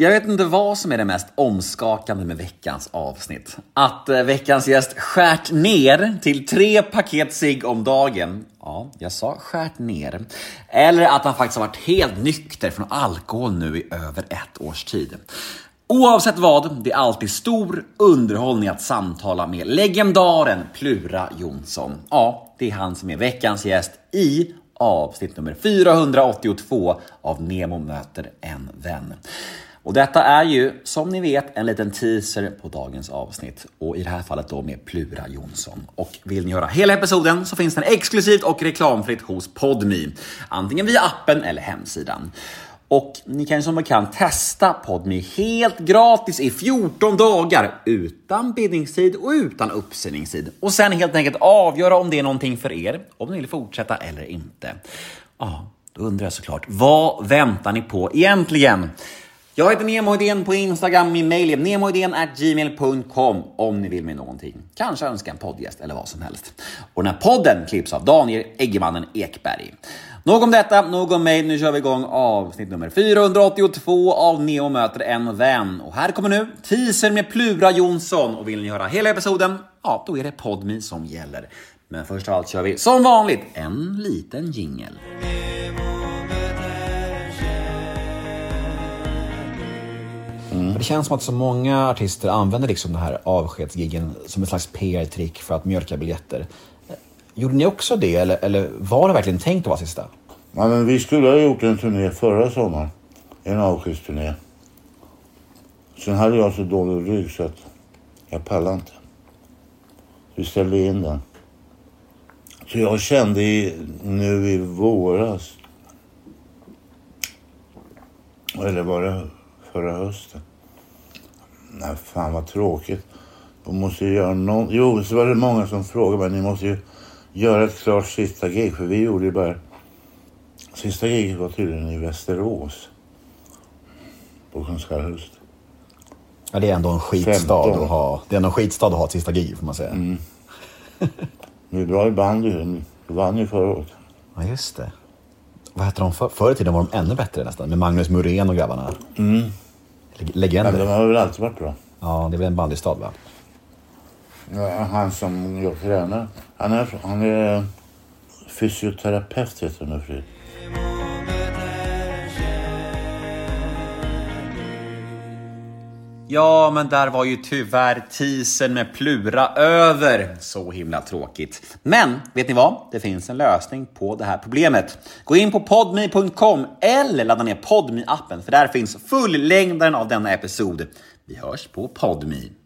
Jag vet inte vad som är det mest omskakande med veckans avsnitt. Att eh, veckans gäst skärt ner till tre paket cigg om dagen. Ja, jag sa skärt ner. Eller att han faktiskt har varit helt nykter från alkohol nu i över ett års tid. Oavsett vad, det är alltid stor underhållning att samtala med legendaren Plura Jonsson. Ja, det är han som är veckans gäst i avsnitt nummer 482 av Nemo möter en vän. Och detta är ju, som ni vet, en liten teaser på dagens avsnitt. Och i det här fallet då med Plura Jonsson. Och vill ni höra hela episoden så finns den exklusivt och reklamfritt hos Podme. Antingen via appen eller hemsidan. Och ni kan ju som bekant testa Podme helt gratis i 14 dagar utan bindningstid och utan uppsägningstid. Och sen helt enkelt avgöra om det är någonting för er, om ni vill fortsätta eller inte. Ja, då undrar jag såklart, vad väntar ni på egentligen? Jag heter Nemo Idén på Instagram. Min mejl är nemoidén gmail.com om ni vill med någonting. Kanske önska en poddgäst eller vad som helst. Och den här podden klipps av Daniel Eggemannen Ekberg. Nog om detta, nog om mig. Nu kör vi igång avsnitt nummer 482 av Neo möter en vän. Och här kommer nu teasern med Plura Jonsson. Och vill ni höra hela episoden, ja, då är det Podmi som gäller. Men först av allt kör vi som vanligt en liten jingel. Det känns som att så många artister använder liksom den här avskedsgiggen som ett slags PR-trick för att mjölka biljetter. Gjorde ni också det eller, eller var det verkligen tänkt att vara sista? Ja, men vi skulle ha gjort en turné förra sommaren. En avskedsturné. Sen hade jag så dålig rygg så att jag pallade inte. Vi ställde in den. Så jag kände i, nu i våras. Eller var det förra hösten? Nej, fan vad tråkigt. De måste ju göra någon... Jo, så var det många som frågade mig. Ni måste ju göra ett klart sista gig. För vi gjorde ju bara... Sista giget var tydligen i Västerås. På Konserthuset. Ja, det är ändå en skitstad 15. att ha. Det är ändå en skitstad att ha ett sista gig får man säga. Mm. Vi är bra i bandy. Vi vann ju förra året. Ja, just det. Vad hette de för, förr i tiden var de ännu bättre nästan. Med Magnus Muren och grabbarna. Mm. Legender. de har väl alltid varit bra. Ja, det är väl en bandystad va? Ja, han som jag tränar. Han är, han är fysioterapeut heter han nu för Ja, men där var ju tyvärr teasern med Plura över. Så himla tråkigt. Men vet ni vad? Det finns en lösning på det här problemet. Gå in på podme.com eller ladda ner podme appen för där finns fullängdaren av denna episod. Vi hörs på podme.